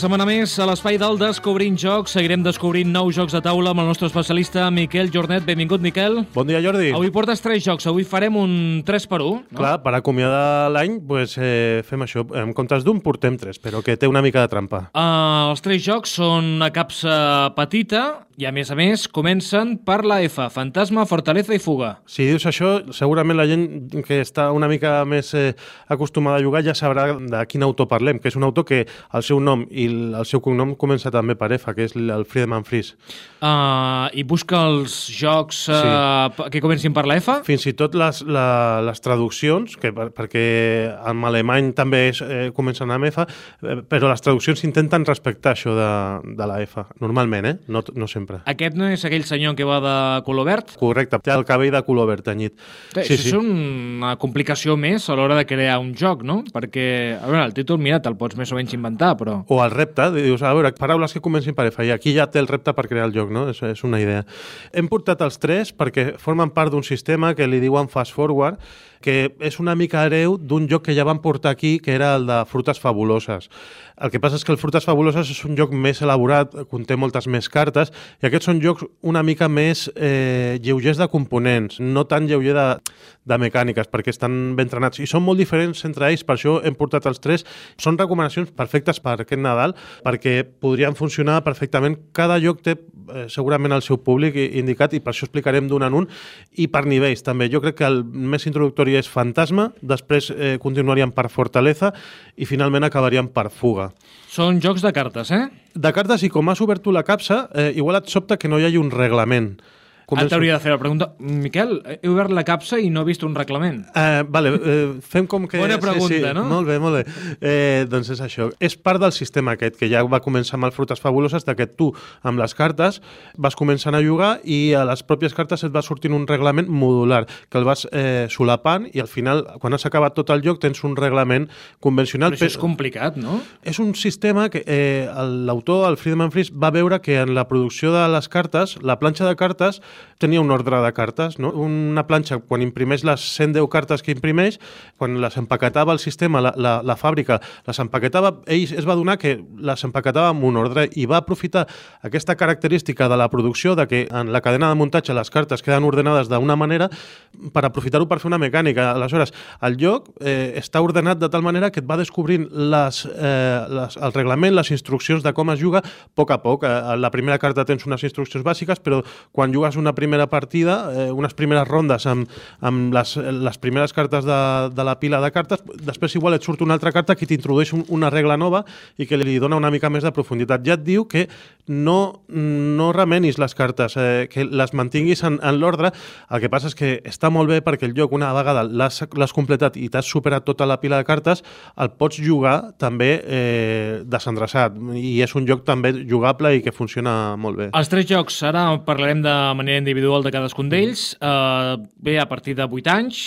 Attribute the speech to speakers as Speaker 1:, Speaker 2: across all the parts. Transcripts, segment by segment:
Speaker 1: Setmana més a l'espai del Descobrint Jocs. Seguirem descobrint nous jocs de taula amb el nostre especialista Miquel Jornet. Benvingut, Miquel.
Speaker 2: Bon dia, Jordi.
Speaker 1: Avui portes tres jocs. Avui farem un 3 per 1. No?
Speaker 2: Clar, per acomiadar l'any pues, eh, fem això. En comptes d'un portem tres, però que té una mica de trampa.
Speaker 1: Uh, els tres jocs són una capsa petita i, a més a més, comencen per la F. Fantasma, Fortaleza i Fuga.
Speaker 2: Si dius això, segurament la gent que està una mica més eh, acostumada a jugar ja sabrà de quin autor parlem, que és un autor que el seu nom i el seu cognom comença també per F, que és el Friedemann Fries.
Speaker 1: Uh, I busca els jocs uh, sí. que comencin per la F?
Speaker 2: Fins i tot les, la, les traduccions, que, per, perquè en alemany també és, eh, comencen amb F, eh, però les traduccions intenten respectar això de, de la F, normalment, eh? no, no sempre.
Speaker 1: Aquest no és aquell senyor que va de color verd?
Speaker 2: Correcte, té el cabell de color verd tenyit.
Speaker 1: Sí, sí, sí. És una complicació més a l'hora de crear un joc, no? Perquè, a veure, el títol, mira, te'l pots més o menys inventar, però...
Speaker 2: O el repte, dius, a veure, paraules que comencin per F, i aquí ja té el repte per crear el joc, no? És, és una idea. Hem portat els tres perquè formen part d'un sistema que li diuen Fast Forward, que és una mica hereu d'un joc que ja van portar aquí, que era el de Frutes Fabuloses. El que passa és que el Frutes Fabuloses és un joc més elaborat, conté moltes més cartes, i aquests són jocs una mica més eh, lleugers de components, no tan lleuger de, de mecàniques, perquè estan ben trenats. I són molt diferents entre ells, per això hem portat els tres. Són recomanacions perfectes per aquest Nadal, perquè podrien funcionar perfectament. Cada joc té eh, segurament el seu públic indicat, i per això explicarem d'un en un, i per nivells també. Jo crec que el més introductori és Fantasma, després eh, continuaríem per Fortaleza, i finalment acabaríem per Fuga.
Speaker 1: Són jocs de cartes, eh?
Speaker 2: De cartes, i com has obert tu la capsa, eh, igual et sobta que no hi hagi un reglament.
Speaker 1: Ara t'hauria de fer la pregunta. Miquel, he obert la capsa i no he vist un reglament.
Speaker 2: Uh, vale, uh, fem com que...
Speaker 1: Bona pregunta,
Speaker 2: sí, sí.
Speaker 1: no?
Speaker 2: Molt bé, molt bé. Eh, doncs és això. És part del sistema aquest, que ja va començar amb el Frutes Fabuloses, de que tu, amb les cartes, vas començant a jugar i a les pròpies cartes et va sortint un reglament modular, que el vas eh, solapant i al final, quan has acabat tot el joc, tens un reglament convencional.
Speaker 1: Però això és complicat, no?
Speaker 2: És un sistema que eh, l'autor, el Friedman Fries, va veure que en la producció de les cartes, la planxa de cartes tenia un ordre de cartes, no? Una planxa, quan imprimeix les 110 cartes que imprimeix, quan les empaquetava el sistema, la, la, la fàbrica, les empaquetava, ell es va donar que les empaquetava amb un ordre i va aprofitar aquesta característica de la producció, de que en la cadena de muntatge les cartes queden ordenades d'una manera, per aprofitar-ho per fer una mecànica. Aleshores, el lloc eh, està ordenat de tal manera que et va descobrint les, eh, les, el reglament, les instruccions de com es juga, a poc a poc. Eh, la primera carta tens unes instruccions bàsiques, però quan jugues una primera partida, eh, unes primeres rondes amb, amb les, les primeres cartes de, de la pila de cartes, després igual et surt una altra carta que t'introdueix un, una regla nova i que li dona una mica més de profunditat. Ja et diu que no, no remenis les cartes, eh, que les mantinguis en, en l'ordre. El que passa és que està molt bé perquè el joc, una vegada l'has completat i t'has superat tota la pila de cartes, el pots jugar també eh, desendreçat. I és un joc també jugable i que funciona molt bé.
Speaker 1: Els tres jocs, ara parlarem de manera individual de cadascun d'ells. Uh, bé, a partir de 8 anys...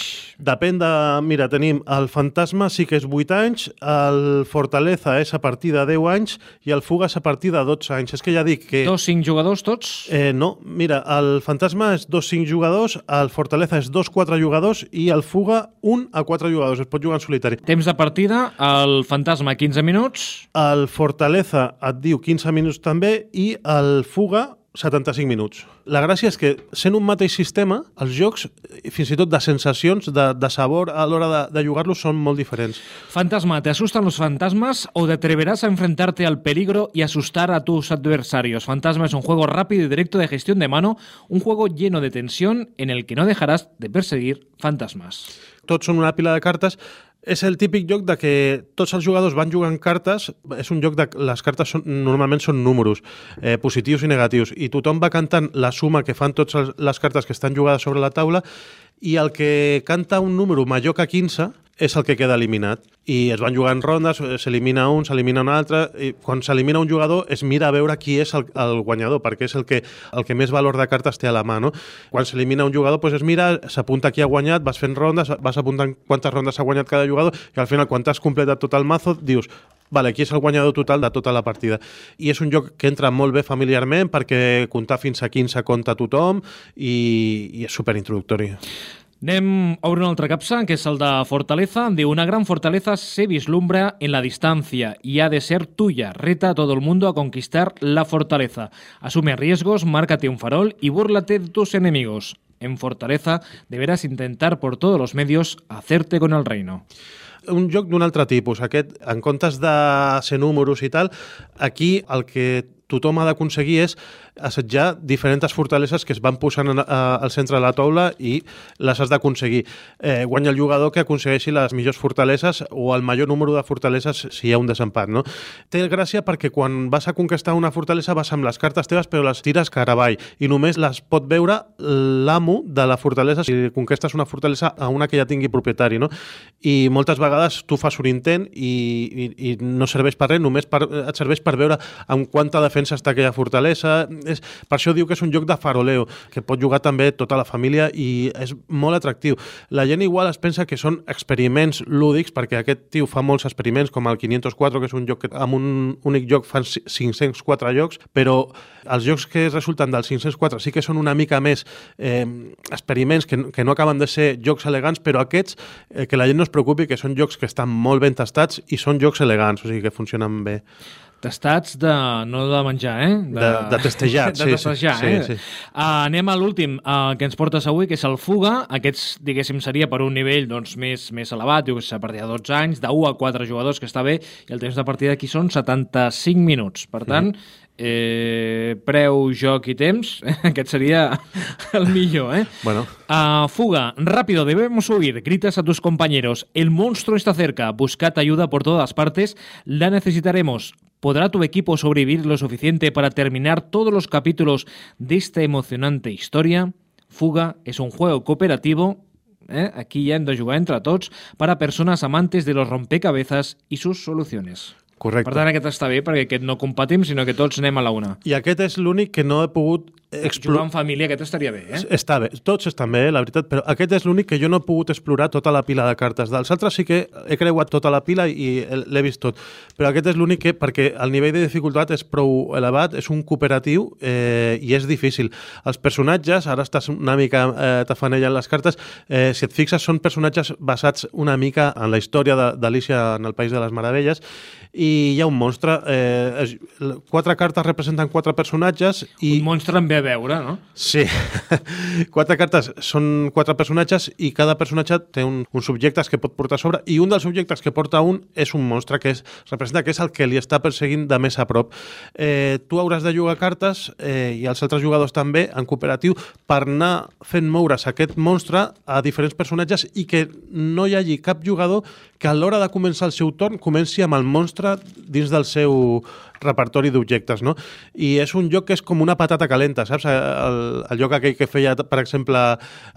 Speaker 2: Depèn de... Mira, tenim el Fantasma sí que és 8 anys, el Fortaleza és a partir de 10 anys i el Fuga és a partir de 12 anys. És que ja dic que...
Speaker 1: Dos, cinc jugadors tots?
Speaker 2: Eh, no, mira, el Fantasma és dos, cinc jugadors, el Fortaleza és dos, quatre jugadors i el Fuga un a quatre jugadors. Es pot jugar en solitari.
Speaker 1: Temps de partida, el Fantasma 15 minuts.
Speaker 2: El Fortaleza et diu 15 minuts també i el Fuga 75 minuts. La gràcia és que, sent un mateix sistema, els jocs, fins i tot de sensacions, de, de sabor a l'hora de, de jugar-los, són molt diferents.
Speaker 1: Fantasma, ¿te asustan los fantasmas o te atreverás a enfrentarte al peligro y asustar a tus adversarios? Fantasma es un juego rápido y directo de gestión de mano, un juego lleno de tensión en el que no dejarás de perseguir fantasmas.
Speaker 2: Tots són una pila de cartes és el típic joc de que tots els jugadors van jugant cartes, és un joc de les cartes són, normalment són números eh, positius i negatius, i tothom va cantant la suma que fan totes les cartes que estan jugades sobre la taula i el que canta un número major que 15 és el que queda eliminat. I es van jugant rondes, s'elimina un, s'elimina un altre, i quan s'elimina un jugador es mira a veure qui és el, el guanyador, perquè és el que, el que més valor de cartes té a la mà. No? Quan s'elimina un jugador, doncs es mira, s'apunta qui ha guanyat, vas fent rondes, vas apuntant quantes rondes ha guanyat cada jugador, i al final, quan t'has completat tot el mazo, dius, vale, aquí és el guanyador total de tota la partida. I és un joc que entra molt bé familiarment perquè comptar fins a 15 compta tothom i, i és superintroductori.
Speaker 1: Anem a obrir una altra capsa, que és el de Fortaleza. Diu, una gran fortaleza se vislumbra en la distancia y ha de ser tuya. Reta a todo el mundo a conquistar la fortaleza. Asume riesgos, márcate un farol y búrlate de tus enemigos. En Fortaleza deberás intentar por todos los medios hacerte con el reino.
Speaker 2: un joc d'un altre tipus. Aquest, en comptes de ser números i tal, aquí el que tothom ha d'aconseguir és assetjar diferents fortaleses que es van posant en, a, al centre de la taula i les has d'aconseguir. Eh, guanya el jugador que aconsegueixi les millors fortaleses o el major número de fortaleses si hi ha un desempat. No? Té gràcia perquè quan vas a conquistar una fortalesa vas amb les cartes teves però les tires cara avall i només les pot veure l'amo de la fortalesa si conquestes una fortalesa a una que ja tingui propietari. No? I moltes vegades tu fas un intent i, i, i no serveix per res, només per, et serveix per veure amb quanta defensa està aquella fortalesa, és, per això diu que és un joc de faroleo, que pot jugar també tota la família i és molt atractiu. La gent igual es pensa que són experiments lúdics, perquè aquest tio fa molts experiments, com el 504, que és un joc que amb un únic joc fan 504 jocs, però els jocs que resulten del 504 sí que són una mica més eh, experiments que, que no acaben de ser jocs elegants, però aquests, eh, que la gent no es preocupi, que són jocs que estan molt ben tastats i són jocs elegants, o sigui que funcionen bé.
Speaker 1: Tastats de... no de menjar, eh?
Speaker 2: De, de, de testejar,
Speaker 1: de testejar,
Speaker 2: sí,
Speaker 1: eh?
Speaker 2: sí, sí.
Speaker 1: Uh, anem a l'últim uh, que ens portes avui, que és el Fuga. Aquests, diguéssim, seria per un nivell doncs, més, més elevat, diu que és a partir de 12 anys, de 1 a 4 jugadors, que està bé, i el temps de partida aquí són 75 minuts. Per tant, mm. eh, preu, joc i temps, aquest seria el millor, eh?
Speaker 2: Bueno.
Speaker 1: Uh, fuga, rápido, debemos huir. Gritas a tus compañeros. El monstruo está cerca. Buscad ayuda por todas partes. La necesitaremos. ¿Podrá tu equipo sobrevivir lo suficiente para terminar todos los capítulos de esta emocionante historia? Fuga es un juego cooperativo eh? aquí ja hem de jugar entre tots, per a persones amantes de los rompecabezas i sus soluciones.
Speaker 2: Correcte.
Speaker 1: Per tant, aquest està bé, perquè aquest no competim, sinó que tots anem a la una.
Speaker 2: I aquest és l'únic que no he pogut
Speaker 1: Jugar
Speaker 2: explorar.
Speaker 1: en família, aquest estaria bé, eh?
Speaker 2: Està bé, tots estan bé, la veritat, però aquest és l'únic que jo no he pogut explorar tota la pila de cartes. Dels altres sí que he creuat tota la pila i l'he vist tot, però aquest és l'únic que, perquè el nivell de dificultat és prou elevat, és un cooperatiu eh, i és difícil. Els personatges, ara estàs una mica eh, tafanellant les cartes, eh, si et fixes, són personatges basats una mica en la història de- d'Alicia en el País de les Meravelles, i hi ha un monstre. Eh, quatre cartes representen quatre personatges i...
Speaker 1: Un monstre en ve a veure, no?
Speaker 2: Sí, quatre cartes són quatre personatges i cada personatge té un, uns subjectes que pot portar a sobre i un dels subjectes que porta un és un monstre que és, representa que és el que li està perseguint de més a prop. Eh, tu hauràs de jugar cartes eh, i els altres jugadors també en cooperatiu per anar fent moure's aquest monstre a diferents personatges i que no hi hagi cap jugador que a l'hora de començar el seu torn comenci amb el monstre dins del seu repertori d'objectes, no? I és un joc que és com una patata calenta, saps? El, el joc aquell que feia, per exemple,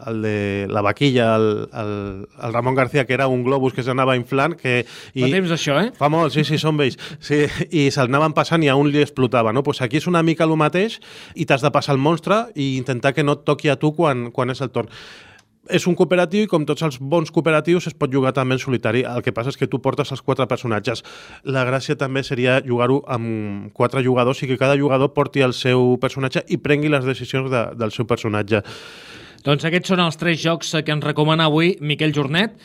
Speaker 2: el de la vaquilla, el, el, el Ramon García, que era un globus que s'anava inflant, que...
Speaker 1: Fa temps això, eh?
Speaker 2: Fa molt, sí, sí, són vells. Sí, I se'l anaven passant i a un li explotava, no? Pues aquí és una mica el mateix i t'has de passar el monstre i intentar que no et toqui a tu quan, quan és el torn. És un cooperatiu i com tots els bons cooperatius es pot jugar també en solitari. El que passa és que tu portes els quatre personatges. La gràcia també seria jugar-ho amb quatre jugadors i que cada jugador porti el seu personatge i prengui les decisions de, del seu personatge.
Speaker 1: Doncs aquests són els tres jocs que ens recomana avui Miquel Jornet,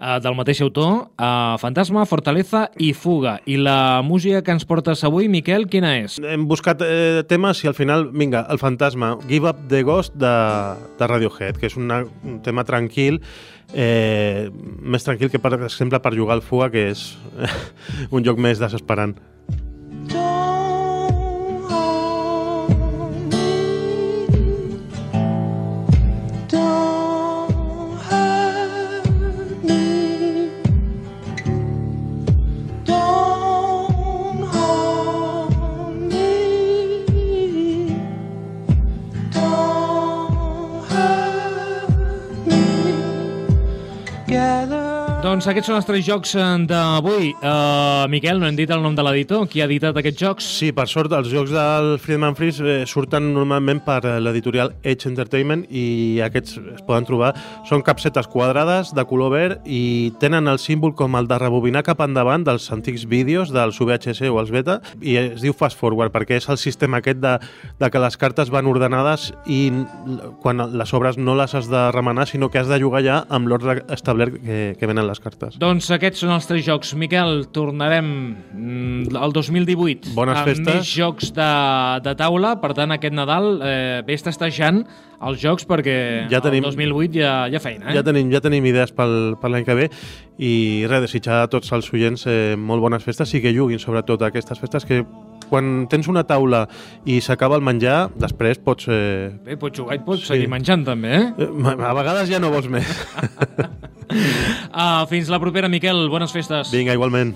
Speaker 1: eh, del mateix autor, eh, Fantasma, Fortaleza i Fuga. I la música que ens portes avui, Miquel, quina és?
Speaker 2: Hem buscat eh, temes i al final, vinga, el fantasma, Give Up the Ghost de, de Radiohead, que és una, un tema tranquil, eh, més tranquil que, per exemple, per jugar al Fuga, que és un joc més desesperant.
Speaker 1: Doncs aquests són els tres jocs eh, d'avui. Uh, Miquel, no hem dit el nom de l'editor. Qui ha editat aquests jocs?
Speaker 2: Sí, per sort, els jocs del Friedman Freeze eh, surten normalment per eh, l'editorial Edge Entertainment i aquests es poden trobar. Són capsetes quadrades de color verd i tenen el símbol com el de rebobinar cap endavant dels antics vídeos dels VHS o els beta i es diu fast forward perquè és el sistema aquest de, de que les cartes van ordenades i quan les obres no les has de remenar sinó que has de jugar ja amb l'ordre establert que, que venen les cartes.
Speaker 1: Doncs aquests són els tres jocs. Miquel, tornarem mm, al 2018
Speaker 2: Bones
Speaker 1: amb
Speaker 2: festes.
Speaker 1: més jocs de, de taula. Per tant, aquest Nadal eh, vés testejant els jocs perquè
Speaker 2: Ja tenim-
Speaker 1: el 2008 ja, ja feina. Eh?
Speaker 2: Ja tenim, ja tenim idees pel, per l'any que ve i res, desitjar a tots els oients eh, molt bones festes i que juguin sobretot a aquestes festes que quan tens una taula i s'acaba el menjar, després pots... Eh,
Speaker 1: Bé, pots jugar i pots
Speaker 2: Sí.
Speaker 1: seguir menjant també, eh?
Speaker 2: eh, a vegades ja no vols més.
Speaker 1: Uh, fins la propera, Miquel. Bones festes.
Speaker 2: Vinga, igualment.